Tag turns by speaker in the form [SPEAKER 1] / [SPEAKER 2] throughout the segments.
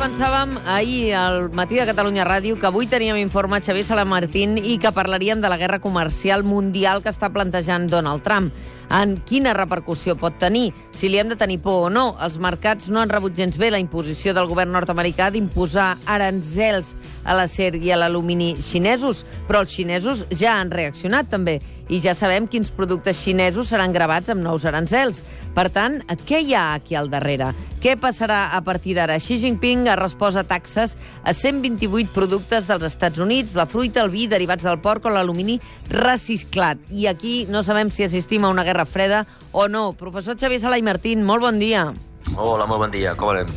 [SPEAKER 1] avançàvem ahir al matí de Catalunya Ràdio que avui teníem informe Xavier Salamartín i que parlaríem de la guerra comercial mundial que està plantejant Donald Trump. En quina repercussió pot tenir? Si li hem de tenir por o no? Els mercats no han rebut gens bé la imposició del govern nord-americà d'imposar aranzels a l'acer i a l'alumini xinesos, però els xinesos ja han reaccionat també i ja sabem quins productes xinesos seran gravats amb nous aranzels. Per tant, què hi ha aquí al darrere? Què passarà a partir d'ara? Xi Jinping ha respost a taxes a 128 productes dels Estats Units, la fruita, el vi, derivats del porc o l'alumini reciclat. I aquí no sabem si assistim a una guerra freda o no. Professor Xavier Sala i Martín, molt bon dia.
[SPEAKER 2] Hola, molt bon dia, com anem?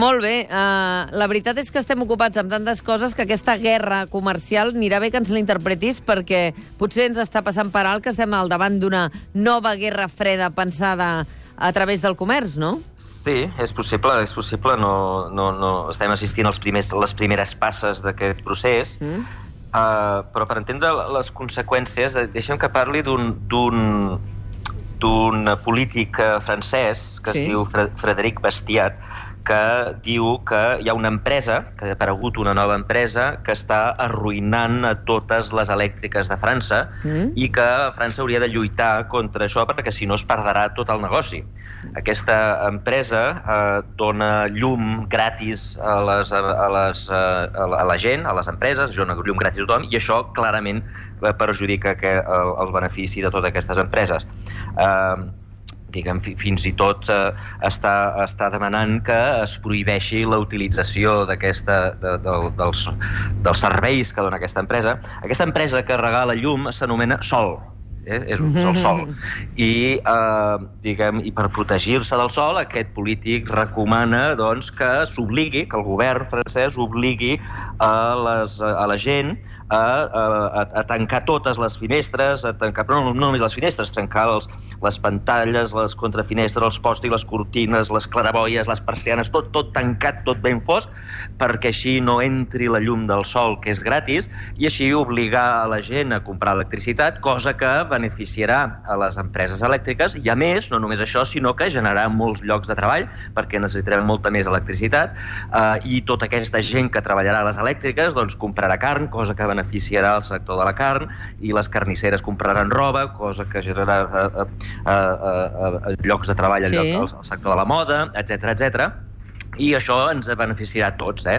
[SPEAKER 1] Molt bé. Uh, la veritat és que estem ocupats amb tantes coses que aquesta guerra comercial anirà bé que ens l'interpretis perquè potser ens està passant per alt que estem al davant d'una nova guerra freda pensada a través del comerç, no?
[SPEAKER 2] Sí, és possible, és possible. No, no, no estem assistint als primers, les primeres passes d'aquest procés, mm. uh, però per entendre les conseqüències, deixem que parli d'un d'un polític francès que sí. es diu Frederic Bastiat, que diu que hi ha una empresa, que ha aparegut una nova empresa, que està arruïnant a totes les elèctriques de França mm. i que França hauria de lluitar contra això perquè si no es perdrà tot el negoci. Aquesta empresa eh, dona llum gratis a, les, a, les, a, la, a la gent, a les empreses, dona llum gratis a tothom i això clarament perjudica que, el, el benefici de totes aquestes empreses. Eh, diguem, fins i tot eh, està, està demanant que es prohibeixi la utilització d'aquesta de, de, dels, dels serveis que dona aquesta empresa. Aquesta empresa que regala llum s'anomena Sol, eh? és, és el sol. I, eh, diguem, i per protegir-se del sol, aquest polític recomana doncs, que s'obligui, que el govern francès obligui a, les, a la gent a, a, a tancar totes les finestres, a tancar, però no, no només les finestres, tancar els, les pantalles, les contrafinestres, els pòstics, les cortines, les claraboies, les persianes, tot, tot tancat, tot ben fosc, perquè així no entri la llum del sol, que és gratis, i així obligar a la gent a comprar electricitat, cosa que beneficiarà a les empreses elèctriques, i a més, no només això, sinó que generarà molts llocs de treball, perquè necessitarem molta més electricitat, eh, i tota aquesta gent que treballarà a les elèctriques doncs, comprarà carn, cosa que beneficiarà el sector de la carn i les carnisseres compraran roba, cosa que generarà eh, eh, eh, eh, llocs de treball al, sí. lloc, al sector de la moda, etc etc i això ens beneficiarà a tots. Eh?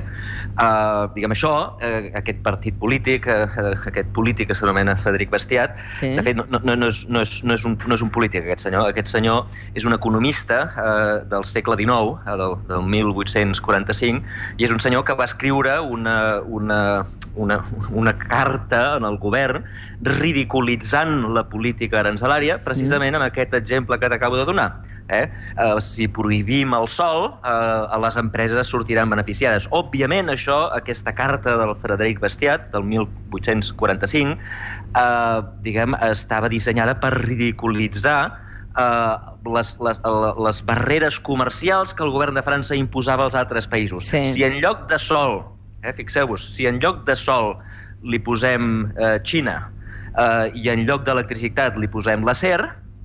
[SPEAKER 2] Uh, diguem això, uh, aquest partit polític, uh, aquest polític que s'anomena Frederic Bastiat, sí. de fet no, no, no, és, no, és, no, és un, no és un polític aquest senyor, aquest senyor és un economista uh, del segle XIX, uh, del, del 1845, i és un senyor que va escriure una, una, una, una carta en el govern ridiculitzant la política arancelària precisament mm. amb aquest exemple que t'acabo de donar Eh? Eh, si prohibim el sol, eh, les empreses sortiran beneficiades. Òbviament, això, aquesta carta del Frederic Bastiat, del 1845, eh, diguem, estava dissenyada per ridiculitzar eh, les, les, les barreres comercials que el govern de França imposava als altres països. Sí. Si en lloc de sol, eh, fixeu-vos, si en lloc de sol li posem eh, Xina eh, i en lloc d'electricitat li posem l'acer,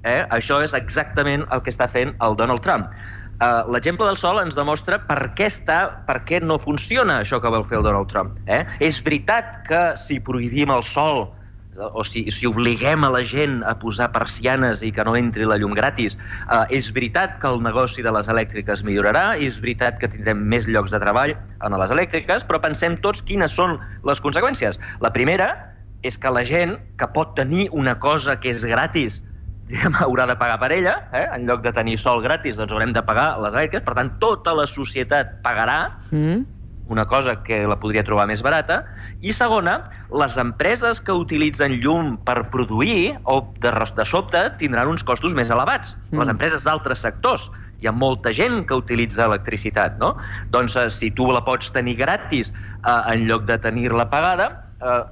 [SPEAKER 2] Eh? Això és exactament el que està fent el Donald Trump. Uh, L'exemple del sol ens demostra per què, està, per què no funciona això que vol fer el Donald Trump. Eh? És veritat que si prohibim el sol o si, si obliguem a la gent a posar persianes i que no entri la llum gratis, uh, és veritat que el negoci de les elèctriques millorarà, és veritat que tindrem més llocs de treball en les elèctriques, però pensem tots quines són les conseqüències. La primera és que la gent que pot tenir una cosa que és gratis diguem, haurà de pagar per ella, eh? en lloc de tenir sol gratis, doncs haurem de pagar les elèctriques, per tant, tota la societat pagarà mm. una cosa que la podria trobar més barata, i segona, les empreses que utilitzen llum per produir o de, de sobte tindran uns costos més elevats. Mm. Les empreses d'altres sectors, hi ha molta gent que utilitza electricitat, no? Doncs eh, si tu la pots tenir gratis eh, en lloc de tenir-la pagada, eh,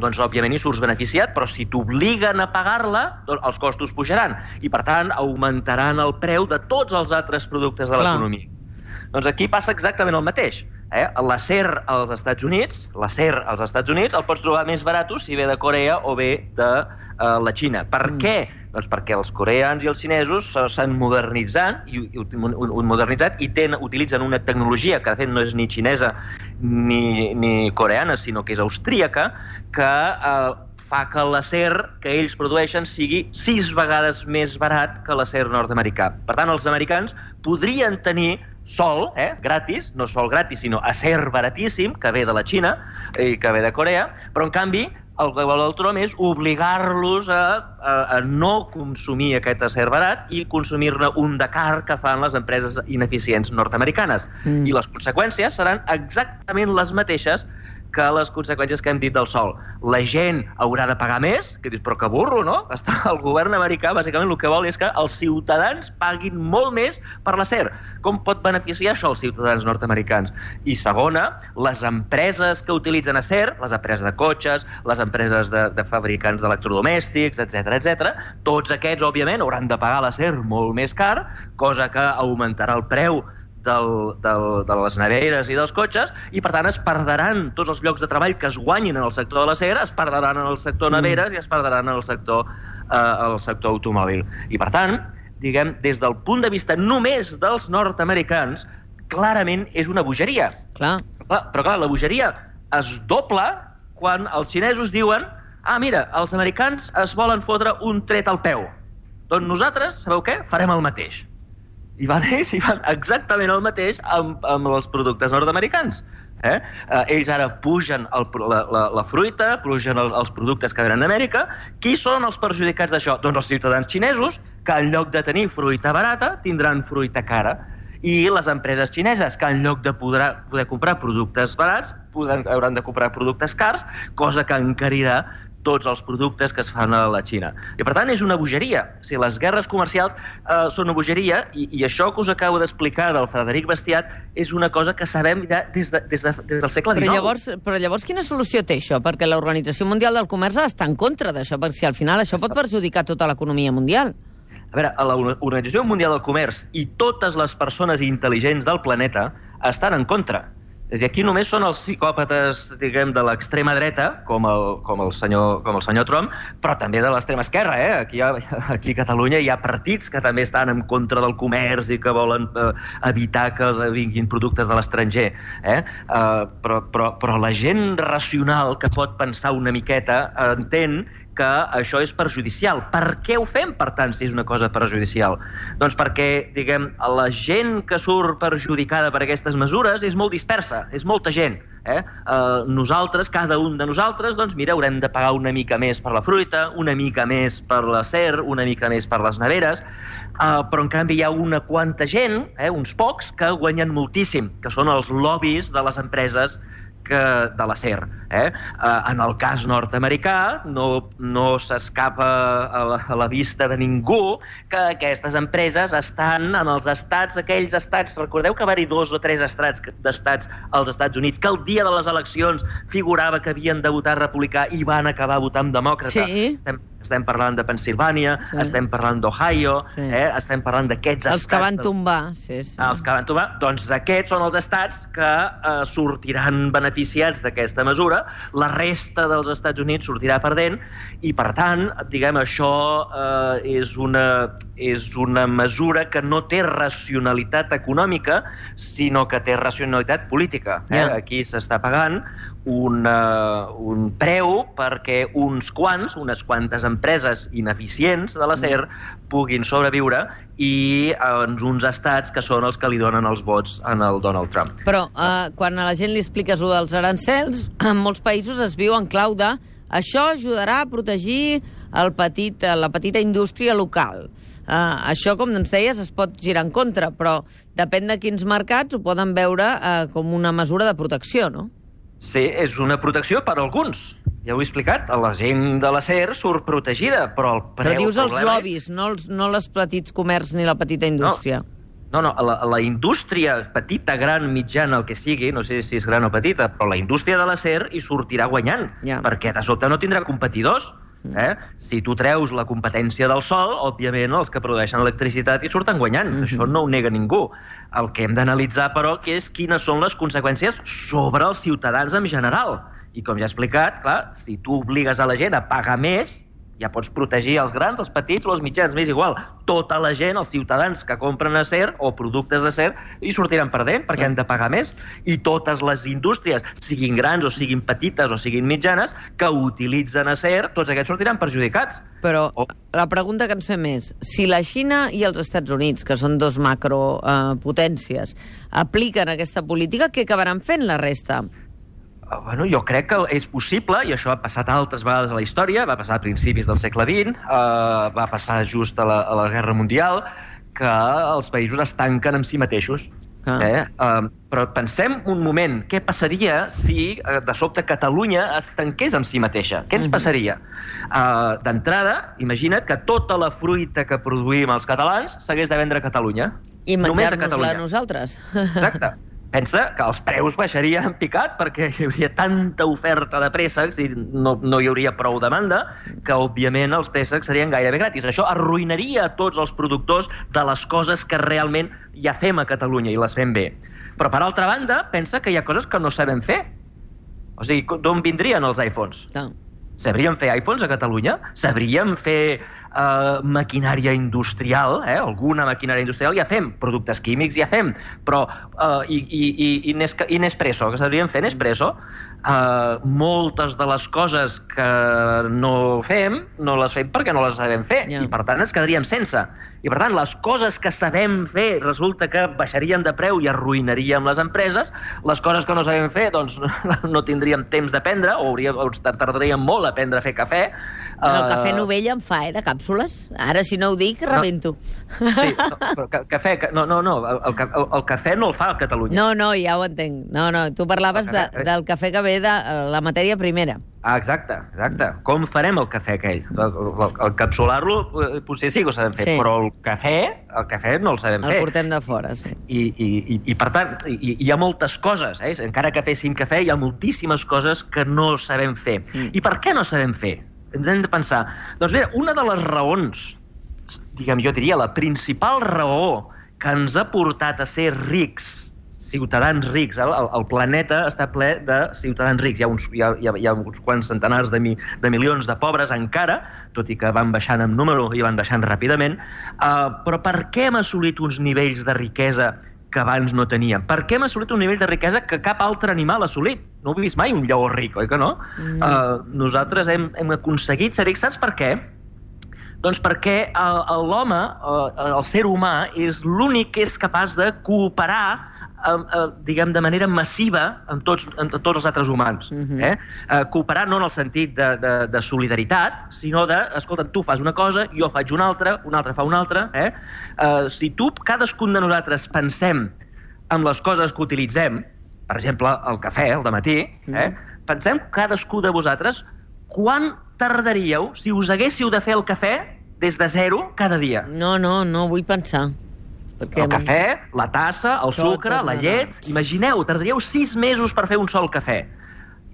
[SPEAKER 2] doncs òbviament hi surts beneficiat, però si t'obliguen a pagar-la, doncs els costos pujaran i, per tant, augmentaran el preu de tots els altres productes de l'economia. Doncs aquí passa exactament el mateix. Eh? L'acer als Estats Units, l'acer als Estats Units el pots trobar més barat si ve de Corea o ve de uh, la Xina. Per mm. què? Doncs perquè els coreans i els xinesos s'han modernitzat i, i, i modernitzat i ten, utilitzen una tecnologia que de fet no és ni xinesa ni, ni coreana, sinó que és austríaca, que eh, fa que l'acer que ells produeixen sigui sis vegades més barat que l'acer nord-americà. Per tant, els americans podrien tenir sol, eh, gratis, no sol gratis, sinó acer baratíssim, que ve de la Xina i que ve de Corea, però en canvi el que vol el Trump és obligar-los a, a, a no consumir aquest acer barat i consumir-ne un de car que fan les empreses ineficients nord-americanes. Mm. I les conseqüències seran exactament les mateixes que les conseqüències que hem dit del sol. La gent haurà de pagar més, que dius, però que burro, no? Està, el govern americà, bàsicament, el que vol és que els ciutadans paguin molt més per l'acer. Com pot beneficiar això els ciutadans nord-americans? I segona, les empreses que utilitzen acer, les empreses de cotxes, les empreses de, de fabricants d'electrodomèstics, etc etc, tots aquests, òbviament, hauran de pagar l'acer molt més car, cosa que augmentarà el preu del, del, de les neveres i dels cotxes i, per tant, es perdran tots els llocs de treball que es guanyin en el sector de la cera, es perdran en el sector mm. neveres mm. i es perdran en el sector, eh, el sector automòbil. I, per tant, diguem, des del punt de vista només dels nord-americans, clarament és una bogeria.
[SPEAKER 1] Clar.
[SPEAKER 2] Però, però, clar, la bogeria es dobla quan els xinesos diuen ah, mira, els americans es volen fotre un tret al peu. Doncs nosaltres, sabeu què? Farem el mateix i van ells i fan exactament el mateix amb, amb els productes nord-americans. Eh? Eh, ells ara pugen el, la, la, la fruita, pugen el, els productes que venen d'Amèrica. Qui són els perjudicats d'això? Doncs els ciutadans xinesos, que en lloc de tenir fruita barata, tindran fruita cara. I les empreses xineses, que en lloc de poder, poder comprar productes barats, podran, hauran de comprar productes cars, cosa que encarirà tots els productes que es fan a la Xina. I, per tant, és una bogeria. O sigui, les guerres comercials eh, són una bogeria i, i això que us acabo d'explicar del Frederic Bastiat és una cosa que sabem ja des, de, des, de, des del segle XIX.
[SPEAKER 1] Però llavors, però llavors quina solució té això? Perquè l'Organització Mundial del Comerç està en contra d'això, perquè si al final això pot perjudicar tota l'economia mundial.
[SPEAKER 2] A veure, l'Organització Mundial del Comerç i totes les persones intel·ligents del planeta estan en contra és a dir, aquí només són els psicòpates, diguem, de l'extrema dreta, com el, com, el senyor, com el senyor Trump, però també de l'extrema esquerra. Eh? Aquí, ha, aquí a Catalunya hi ha partits que també estan en contra del comerç i que volen eh, evitar que vinguin productes de l'estranger. Eh? Eh, però, però, però la gent racional que pot pensar una miqueta entén que això és perjudicial. Per què ho fem, per tant, si és una cosa perjudicial? Doncs perquè, diguem, la gent que surt perjudicada per aquestes mesures és molt dispersa, és molta gent. Eh? Uh, nosaltres, cada un de nosaltres, doncs mira, haurem de pagar una mica més per la fruita, una mica més per la ser, una mica més per les neveres, uh, però en canvi hi ha una quanta gent, eh, uns pocs, que guanyen moltíssim, que són els lobbies de les empreses que de l'acer. Eh? Uh, en el cas nord-americà no, no s'escapa a, la, a la vista de ningú que aquestes empreses estan en els estats, aquells estats, recordeu que va haver dos o tres estats d'estats als Estats Units que el dia de les eleccions figurava que havien de votar republicà i van acabar votant demòcrata.
[SPEAKER 1] Sí.
[SPEAKER 2] Estem, estem parlant de Pensilvània, sí. estem parlant d'Ohio, sí. eh? estem parlant d'aquests estats...
[SPEAKER 1] Els que van tombar, sí, sí.
[SPEAKER 2] Els que van tombar, doncs aquests són els estats que eh, sortiran beneficiats d'aquesta mesura, la resta dels Estats Units sortirà perdent i, per tant, diguem, això eh, és, una, és una mesura que no té racionalitat econòmica, sinó que té racionalitat política. Eh? Yeah. Aquí s'està pagant una, un preu perquè uns quants, unes quantes empreses ineficients de l'acer puguin sobreviure i en uns estats que són els que li donen els vots en el Donald Trump.
[SPEAKER 1] Però eh, quan a la gent li expliques allò dels arancels, en molts països es viu en clau de això ajudarà a protegir el petit, la petita indústria local. Uh, això, com ens deies, es pot girar en contra, però depèn de quins mercats ho poden veure uh, com una mesura de protecció, no?
[SPEAKER 2] Sí, és una protecció per a alguns. Ja ho he explicat, la gent de la SER surt protegida, però el preu...
[SPEAKER 1] Però dius els lobbies, és... no, els, no les petits comerç ni la petita indústria.
[SPEAKER 2] No, no, no la, la indústria petita, gran, mitjana, el que sigui, no sé si és gran o petita, però la indústria de la SER hi sortirà guanyant, ja. perquè de sobte no tindrà competidors. Eh? Si tu treus la competència del sol, òbviament els que produeixen electricitat hi surten guanyant. Mm -hmm. Això no ho nega ningú. El que hem d'analitzar, però, que és quines són les conseqüències sobre els ciutadans en general. I com ja he explicat, clar, si tu obligues a la gent a pagar més, ja pots protegir els grans, els petits o els mitjans, m'és igual. Tota la gent, els ciutadans que compren acer o productes d'acer, hi sortiran perdent perquè han de pagar més. I totes les indústries, siguin grans o siguin petites o siguin mitjanes, que utilitzen acer, tots aquests sortiran perjudicats.
[SPEAKER 1] Però o... la pregunta que ens fem és, si la Xina i els Estats Units, que són dos macropotències, eh, apliquen aquesta política, què acabaran fent la resta?
[SPEAKER 2] Ah, bueno, jo crec que és possible, i això ha passat altres vegades a la història, va passar a principis del segle XX, eh, va passar just a la, a la Guerra Mundial, que els països es tanquen amb si mateixos. Ah. Eh? Uh, però pensem un moment, què passaria si uh, de sobte Catalunya es tanqués amb si mateixa? Què ens mhm. passaria? Uh, D'entrada, imagina't que tota la fruita que produïm els catalans s'hagués de vendre a Catalunya.
[SPEAKER 1] I menjar-nos-la nosaltres.
[SPEAKER 2] Exacte. pensa que els preus baixarien en picat perquè hi hauria tanta oferta de préssecs i no, no hi hauria prou demanda que, òbviament, els préssecs serien gairebé gratis. Això arruïnaria tots els productors de les coses que realment ja fem a Catalunya i les fem bé. Però, per altra banda, pensa que hi ha coses que no sabem fer. O sigui, d'on vindrien els iPhones? No. Sabríem fer iPhones a Catalunya? Sabríem fer uh, maquinària industrial? Eh? Alguna maquinària industrial ja fem. Productes químics ja fem. Però, uh, i, i, i, i Nespresso, que sabríem fer Nespresso? Uh, moltes de les coses que no fem, no les fem perquè no les sabem fer. Yeah. I, per tant, ens quedaríem sense. I, per tant, les coses que sabem fer resulta que baixarien de preu i arruïnaríem les empreses. Les coses que no sabem fer, doncs, no tindríem temps d'aprendre o, hauríem, o tardaríem molt a aprendre a fer cafè.
[SPEAKER 1] Però el cafè uh... novell en fa, eh, de càpsules. Ara, si no ho dic, rebento.
[SPEAKER 2] No, sí, però cafè... No, no, no, el, el, el cafè no el fa a Catalunya.
[SPEAKER 1] No, no, ja ho entenc. No, no, tu parlaves de, del cafè que ve de la matèria primera.
[SPEAKER 2] Ah, exacte, exacte. Com farem el cafè aquell? El, el, el capsular-lo eh, potser sí que ho sabem fer, sí. però el cafè, el cafè no el sabem
[SPEAKER 1] el
[SPEAKER 2] fer.
[SPEAKER 1] El portem de fora, sí.
[SPEAKER 2] I, i, i, i per tant, hi, hi ha moltes coses, eh? encara que féssim cafè, hi ha moltíssimes coses que no sabem fer. Mm. I per què no sabem fer? Ens hem de pensar. Doncs bé, una de les raons, diguem, jo diria, la principal raó que ens ha portat a ser rics ciutadans rics. El, el planeta està ple de ciutadans rics. Hi ha uns, hi ha, hi ha uns quants centenars de, mi, de milions de pobres encara, tot i que van baixant en número i van baixant ràpidament. Uh, però per què hem assolit uns nivells de riquesa que abans no teníem? Per què hem assolit un nivell de riquesa que cap altre animal ha assolit? No he vist mai un lleó ric, oi que no? Mm. Uh, nosaltres hem, hem aconseguit ser rics. Saps per què? Doncs perquè l'home, el ser humà, és l'únic que és capaç de cooperar eh, diguem, de manera massiva amb tots, amb tots els altres humans. Uh mhm. -huh. eh? Eh, cooperar no en el sentit de, de, de solidaritat, sinó de, escolta, tu fas una cosa, jo faig una altra, un altre fa una altra. Eh? Eh, si tu, cadascun de nosaltres, pensem en les coses que utilitzem, per exemple, el cafè, el de matí, eh? uh mhm. -huh. pensem cadascú de vosaltres quan tardaríeu si us haguéssiu de fer el cafè des de zero cada dia?
[SPEAKER 1] No, no, no vull pensar.
[SPEAKER 2] Perquè el cafè, la tassa, el tot, sucre, tot, la llet... No. Imagineu, tardaríeu sis mesos per fer un sol cafè.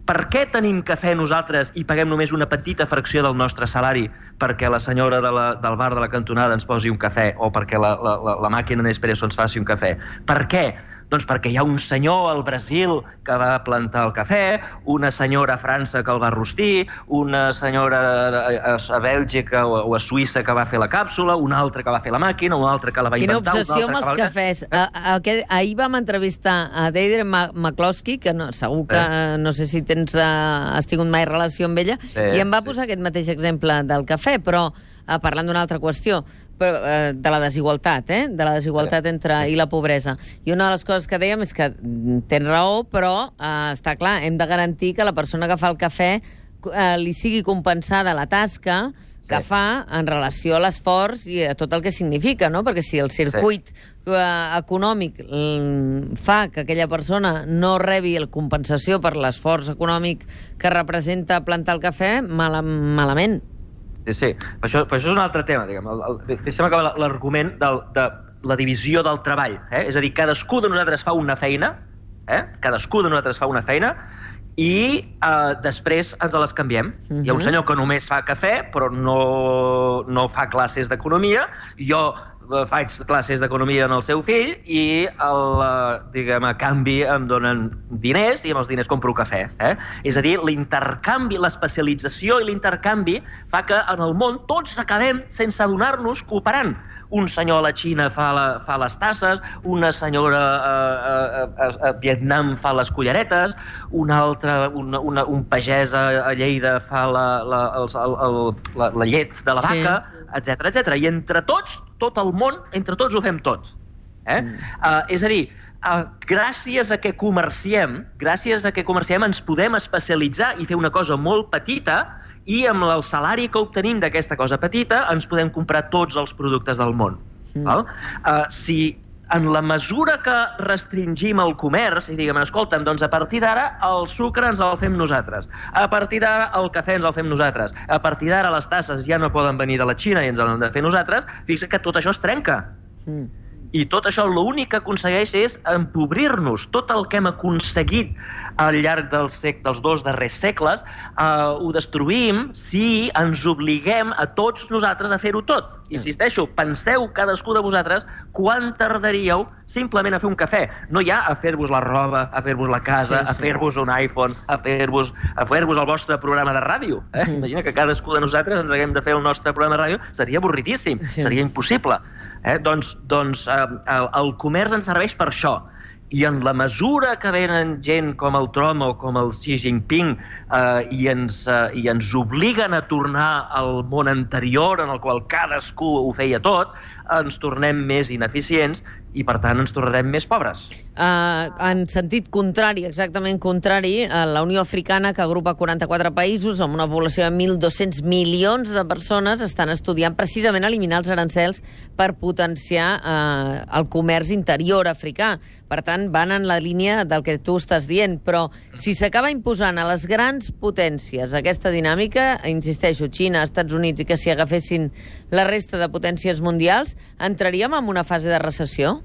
[SPEAKER 2] Per què tenim cafè nosaltres i paguem només una petita fracció del nostre salari perquè la senyora de la, del bar de la cantonada ens posi un cafè o perquè la, la, la, la màquina Nespresso ens faci un cafè? Per què? Doncs perquè hi ha un senyor al Brasil que va plantar el cafè, una senyora a França que el va rostir, una senyora a, a Bèlgica o, o a Suïssa que va fer la càpsula, una altra que va fer la màquina, una altra que la va inventar...
[SPEAKER 1] Quina obsessió amb els cafès. Eh? A, a, a, ahir vam entrevistar a Deidre McCloskey, que no, segur que sí. no sé si tens, uh, has tingut mai relació amb ella, sí, i em va sí. posar aquest mateix exemple del cafè, però uh, parlant d'una altra qüestió eh, de la desigualtat, eh? de la desigualtat sí. entre i la pobresa. I una de les coses que dèiem és que tens raó, però eh, està clar, hem de garantir que la persona que fa el cafè eh, li sigui compensada la tasca sí. que fa en relació a l'esforç i a tot el que significa, no? Perquè si el circuit sí. eh, econòmic fa que aquella persona no rebi el compensació per l'esforç econòmic que representa plantar el cafè, mal malament.
[SPEAKER 2] Sí. Per això, per això és un altre tema, diguem. El, el, deixa'm acabar l'argument de la divisió del treball. Eh? És a dir, cadascú de nosaltres fa una feina, eh? cadascú de nosaltres fa una feina, i eh, després ens les canviem. Uh -huh. Hi ha un
[SPEAKER 1] Mhm.
[SPEAKER 2] senyor que només fa cafè, però no, no fa classes d'economia. Jo eh, faig classes d'economia en el seu fill i el, eh, diguem, a canvi em donen diners i amb els diners compro cafè. Eh? És a dir, l'intercanvi, l'especialització i l'intercanvi fa que en el món tots acabem sense adonar-nos cooperant. Un senyor a la Xina fa, la, fa les tasses, una senyora a, a, a, a Vietnam fa les culleretes, un altre, una, una, un pagès a, a Lleida fa la, la, els, el, el, la, la llet de la
[SPEAKER 1] Sí.
[SPEAKER 2] vaca, etc etc. I entre tots, tot el món, entre tots ho fem tot. Eh? Mm. Uh, és a dir, uh, gràcies a que comerciem, gràcies a que comerciem ens podem especialitzar i fer una cosa molt petita i amb el salari que obtenim d'aquesta cosa petita ens podem comprar tots els productes del món.
[SPEAKER 1] Mm.
[SPEAKER 2] Mm. Val? Uh, si en la mesura que restringim el comerç i diguem, escolta'm, doncs a partir d'ara el sucre ens el fem nosaltres, a partir d'ara el cafè ens el fem nosaltres, a partir d'ara les tasses ja no poden venir de la Xina i ens les hem de fer nosaltres, fixa't que tot això es trenca.
[SPEAKER 1] Mm.
[SPEAKER 2] I tot això l'únic que aconsegueix és empobrir-nos. Tot el que hem aconseguit al llarg dels, sec dels dos darrers segles eh, ho destruïm si ens obliguem a tots nosaltres a fer-ho tot. Insisteixo, penseu cadascú de vosaltres quan tardaríeu simplement a fer un cafè. No ja a fer-vos la roba, a fer-vos la casa,
[SPEAKER 1] Sí, sí.
[SPEAKER 2] a fer-vos un iPhone, a fer-vos a fer-vos el vostre programa de ràdio. Eh?
[SPEAKER 1] Mm.
[SPEAKER 2] Imagina que cadascú de nosaltres ens haguem de fer el nostre programa de ràdio. Seria avorritíssim,
[SPEAKER 1] Sí.
[SPEAKER 2] seria impossible. Eh? Doncs, doncs eh, el, el comerç ens serveix per això. I en la mesura que venen gent com el Trump o com el Xi Jinping eh, i, ens, eh, i ens obliguen a tornar al món anterior en el qual cadascú ho feia tot, ens tornem més ineficients i, per tant, ens tornarem més pobres.
[SPEAKER 1] Uh, en sentit contrari, exactament contrari, uh, la Unió Africana, que agrupa 44 països amb una població de 1.200 milions de persones, estan estudiant precisament eliminar els arancels per potenciar uh, el comerç interior africà. Per tant, van en la línia del que tu estàs dient, però si s'acaba imposant a les grans potències aquesta dinàmica, insisteixo, Xina, Estats Units, i que s'hi agafessin la resta de potències mundials, entraríem en una fase de recessió?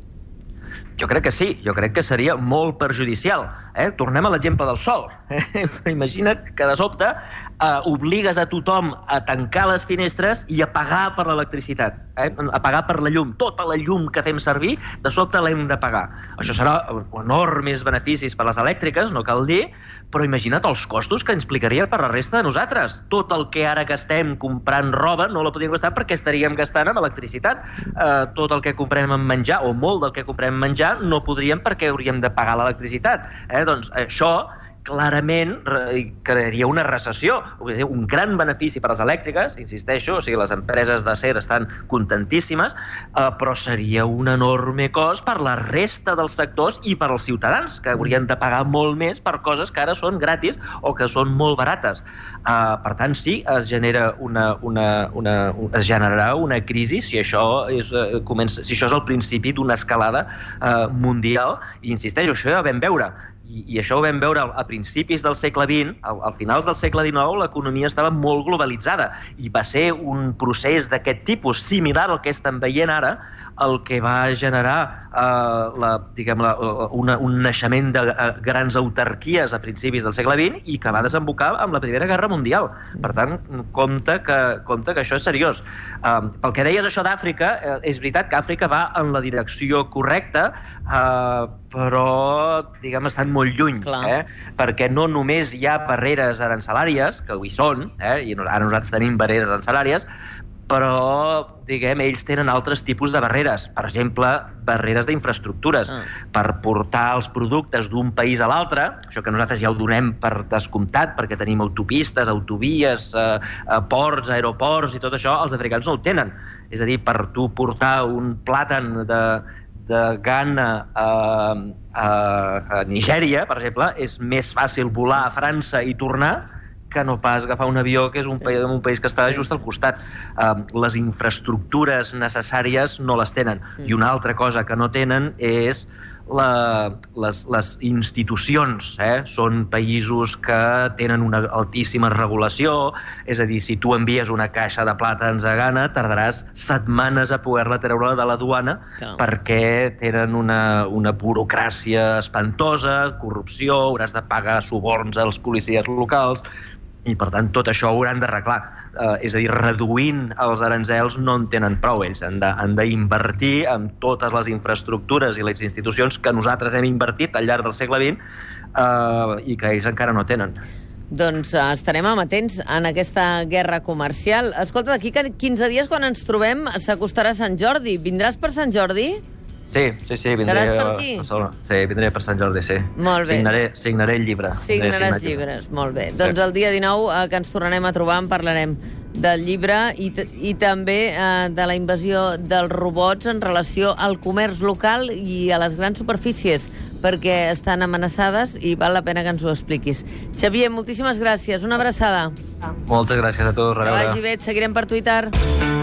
[SPEAKER 2] Jo crec que sí, jo crec que seria molt perjudicial. Eh? Tornem a l'exemple del sol. Eh? Imagina't que de sobte eh, obligues a tothom a tancar les finestres i a pagar per l'electricitat, eh? a pagar per la llum. Tota la llum que fem servir, de sobte l'hem de pagar. Això serà enormes beneficis per les elèctriques, no cal dir, però imagina't els costos que implicaria per la resta de nosaltres. Tot el que ara gastem comprant roba no la podríem gastar perquè estaríem gastant amb electricitat. Eh, tot el que comprem en menjar, o molt del que comprem en menjar, no podríem perquè hauríem de pagar l'electricitat. Eh? Doncs això clarament re- crearia una recessió, un gran benefici per a les elèctriques, insisteixo, o sigui, les empreses d'acer estan contentíssimes, eh, però seria un enorme cost per la resta dels sectors i per als ciutadans, que haurien de pagar molt més per coses que ara són gratis o que són molt barates. Eh, per tant, sí, es genera una, una, una, es generarà una crisi si això és, eh, comença, si això és el principi d'una escalada eh, mundial, i insisteixo, això ja vam veure i, i això ho vam veure a principis del segle XX, al, al finals del segle XIX l'economia estava molt globalitzada i va ser un procés d'aquest tipus similar al que estem veient ara el que va generar eh, la, diguem, la, una, un naixement de eh, grans autarquies a principis del segle XX i que va desembocar amb la Primera Guerra Mundial. Per tant, compte que, compte que això és seriós. Eh, pel que deies això d'Àfrica, eh, és veritat que Àfrica va en la direcció correcta, eh, però diguem, estan molt lluny,
[SPEAKER 1] Clar.
[SPEAKER 2] eh? perquè no només hi ha barreres arancelàries, que hi són, eh? i ara nosaltres tenim barreres arancelàries, però, diguem, ells tenen altres tipus de barreres. Per exemple, barreres d'infraestructures.
[SPEAKER 1] Ah.
[SPEAKER 2] Per portar els productes d'un país a l'altre, això que nosaltres ja ho donem per descomptat, perquè tenim autopistes, autovies, eh, eh, ports, aeroports i tot això, els africans no ho tenen. És a dir, per tu portar un plàtan de, de Ghana a, a, a Nigèria, per exemple, és més fàcil volar a França i tornar que no pas agafar un avió que és un, país, un país que està just al costat. Um, les infraestructures necessàries no les tenen. I una altra cosa que no tenen és la, les, les institucions eh? són països que tenen una altíssima regulació, és a dir, si tu envies una caixa de plàtans a Ghana, tardaràs setmanes a poder-la treure de la duana
[SPEAKER 1] Clar.
[SPEAKER 2] perquè tenen una, una burocràcia espantosa, corrupció, hauràs de pagar suborns als policies locals, i per tant tot això ho hauran d'arreglar. Eh, és a dir, reduint els aranzels no en tenen prou ells, han d'invertir en totes les infraestructures i les institucions que nosaltres hem invertit al llarg del segle XX eh, i que ells encara no tenen.
[SPEAKER 1] Doncs eh, estarem amatents en aquesta guerra comercial. Escolta, d'aquí que 15 dies, quan ens trobem, s'acostarà Sant Jordi. Vindràs per Sant Jordi?
[SPEAKER 2] Sí, sí, sí, vindré
[SPEAKER 1] Seràs per aquí?
[SPEAKER 2] a Barcelona. Sí, vindré per Sant Jordi, sí.
[SPEAKER 1] Molt bé.
[SPEAKER 2] Signaré, signaré el llibre.
[SPEAKER 1] Signaràs
[SPEAKER 2] signar el
[SPEAKER 1] llibres, molt bé.
[SPEAKER 2] Sí.
[SPEAKER 1] Doncs el dia 19 eh, que ens tornarem a trobar en parlarem del llibre i, i també eh, de la invasió dels robots en relació al comerç local i a les grans superfícies, perquè estan amenaçades i val la pena que ens ho expliquis. Xavier, moltíssimes gràcies. Una abraçada.
[SPEAKER 2] Moltes gràcies a tots.
[SPEAKER 1] Que vagi bé. Et seguirem per Twitter.